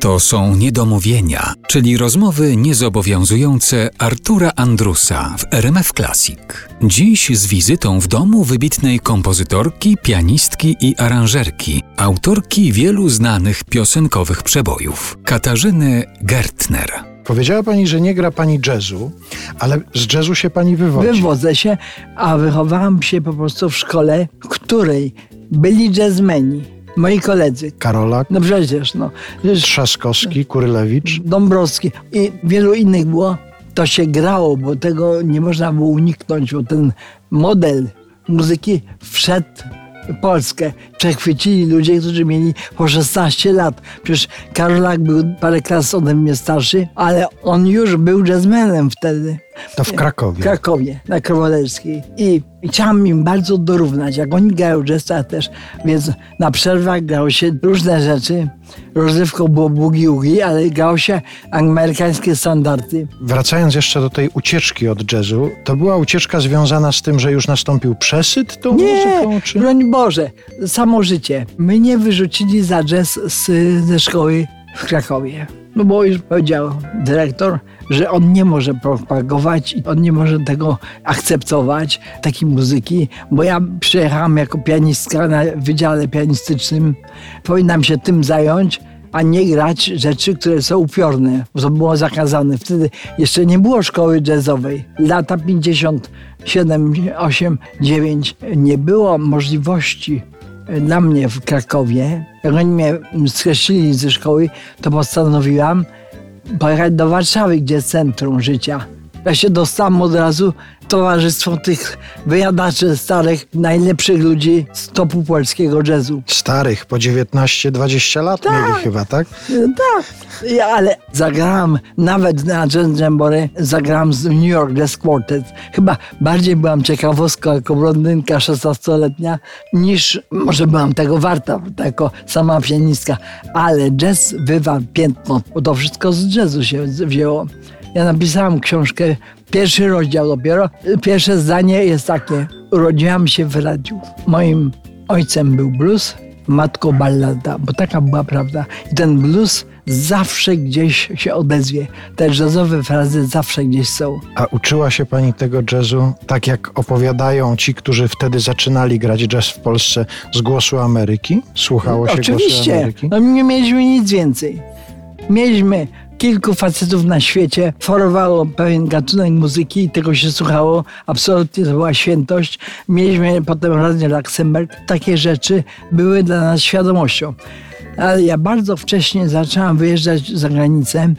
To są niedomówienia, czyli rozmowy niezobowiązujące Artura Andrusa w RMF Classic. Dziś z wizytą w domu wybitnej kompozytorki, pianistki i aranżerki, autorki wielu znanych piosenkowych przebojów, Katarzyny Gertner. Powiedziała pani, że nie gra pani jazzu, ale z jazzu się pani wywodzi. Wywodzę się, a wychowałam się po prostu w szkole, w której byli jazzmeni moi koledzy. Karolak, No przecież, no. Trzaskowski, Kurylewicz. Dąbrowski i wielu innych było. To się grało, bo tego nie można było uniknąć, bo ten model muzyki wszedł Polskę. Przechwycili ludzie, którzy mieli po 16 lat. Przecież Karolak był parę klas ode mnie starszy, ale on już był jazzmenem wtedy. To w Krakowie. W Krakowie, na Kawalerskiej. I chciałam im bardzo dorównać. Jak oni grają jazz, to ja też. Więc na przerwach grało się różne rzeczy. Rozrywką było bugi ale grało się amerykańskie standardy. Wracając jeszcze do tej ucieczki od jazzu, to była ucieczka związana z tym, że już nastąpił przesyt tą Nie, muzyką? Czy... broń Boże, samo życie. Mnie wyrzucili za jazz z, ze szkoły w Krakowie. No bo już powiedział dyrektor, że on nie może propagować on nie może tego akceptować, takiej muzyki, bo ja przyjechałam jako pianistka na wydziale pianistycznym. Powinnam się tym zająć, a nie grać rzeczy, które są upiorne, bo to było zakazane. Wtedy jeszcze nie było szkoły jazzowej. Lata 57, 8, 9 nie było możliwości dla mnie w Krakowie. Jak oni mnie skreślili ze szkoły, to postanowiłam pojechać do Warszawy, gdzie jest centrum życia. Ja się dostałam od razu towarzystwo tych wyjadaczy starych, najlepszych ludzi z topu polskiego jazzu. Starych, po 19-20 lat Tak. mieli chyba, tak? Tak, ja, ale zagrałam nawet na Jazz Jamboree, zagrałam z New York Jazz Quartet. Chyba bardziej byłam ciekawostką jako blondynka 16-letnia, niż może byłam tego warta, jako sama pianistka. Ale jazz bywa piętno, bo to wszystko z jazzu się wzięło. Ja napisałam książkę, pierwszy rozdział dopiero. Pierwsze zdanie jest takie. Urodziłam się w radiu. Moim ojcem był blues, matką ballada, bo taka była prawda. I ten blues zawsze gdzieś się odezwie. Te jazzowe frazy zawsze gdzieś są. A uczyła się pani tego jazzu, tak jak opowiadają ci, którzy wtedy zaczynali grać jazz w Polsce z głosu Ameryki? Słuchało się głosu Oczywiście. Ameryki? No nie mieliśmy nic więcej. Mieliśmy kilku facetów na świecie, forowało pewien gatunek muzyki i tego się słuchało. Absolutnie to była świętość. Mieliśmy potem Radio Luxemburg. Takie rzeczy były dla nas świadomością. Ale ja bardzo wcześnie zaczęłam wyjeżdżać za granicę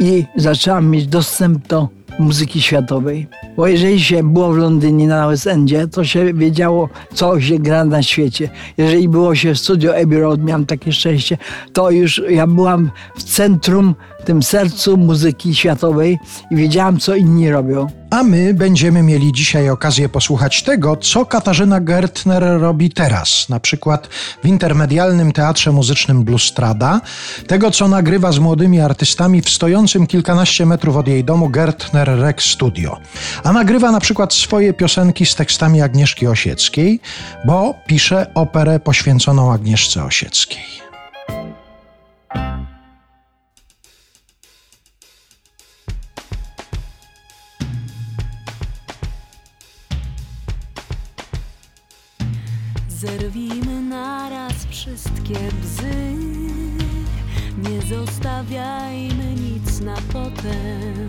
i zaczęłam mieć dostęp do muzyki światowej. Bo jeżeli się było w Londynie na West Endzie, to się wiedziało, co się gra na świecie. Jeżeli było się w studio Abbey Road, miałam takie szczęście, to już ja byłam w centrum, tym sercu muzyki światowej i wiedziałam, co inni robią. A my będziemy mieli dzisiaj okazję posłuchać tego, co Katarzyna Gertner robi teraz, na przykład w intermedialnym teatrze muzycznym Blustrada, tego, co nagrywa z młodymi artystami w stojącym kilkanaście metrów od jej domu Gertner Rec Studio. A nagrywa na przykład swoje piosenki z tekstami Agnieszki Osieckiej, bo pisze operę poświęconą Agnieszce Osieckiej. Zerwijmy naraz wszystkie bzy. Nie zostawiajmy nic na potem.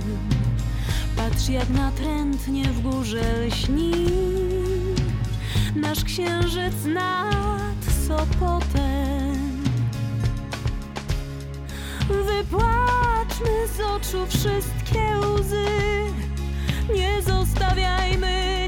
Patrz jak natrętnie w górze lśni Nasz księżyc nad Sopotem. Wypłaczmy z oczu wszystkie łzy. Nie zostawiajmy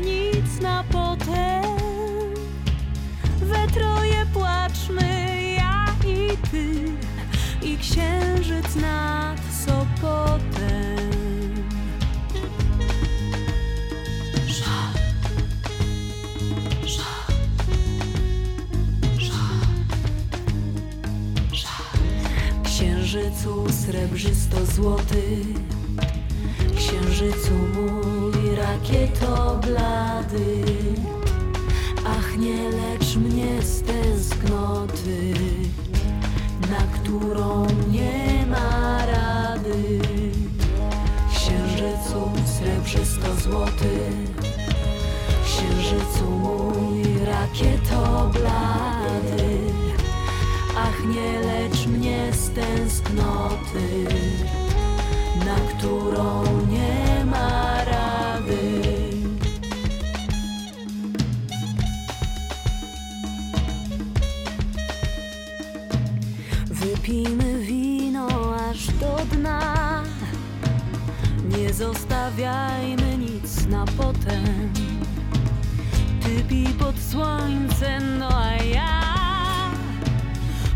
Księżycu srebrzysto-złoty Księżycu mój rakieto blady. Ach nie lecz mnie z tęsknoty Na którą nie ma rady. Księżycu srebrzysto-złoty Księżycu mój rakieto blady. tęsknoty, na którą nie ma rady. Wypijmy wino aż do dna, nie zostawiajmy nic na potem. Ty pij pod słońce, no a ja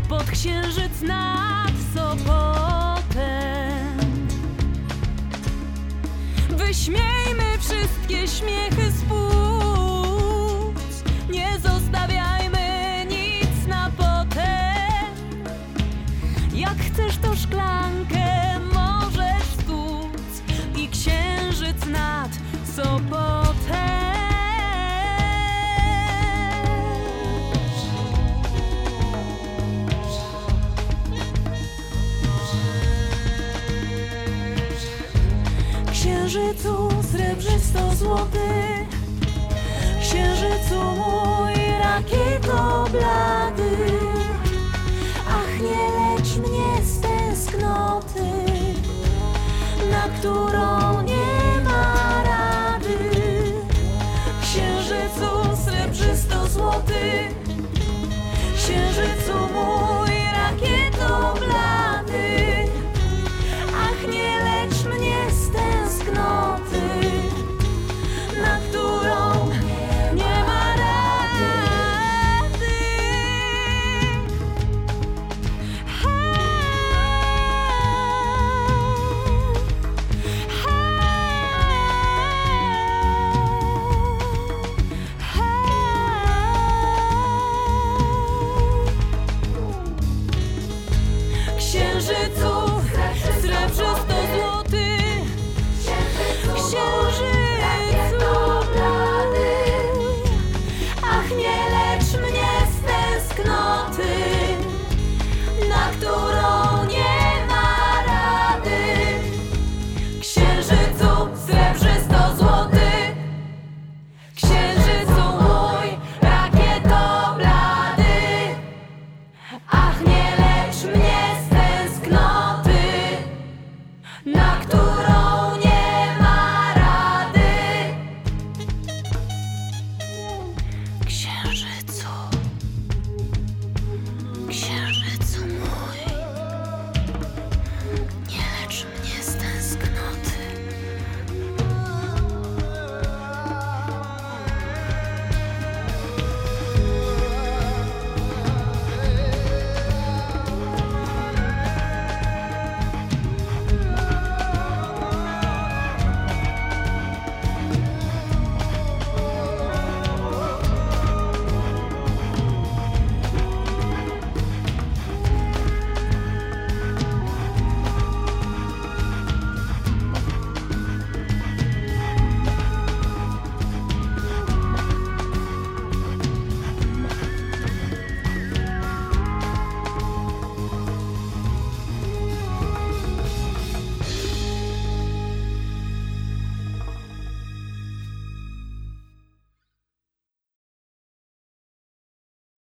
pod księżyc na sobotę. Wyśmiejmy wszystkie śmiechy z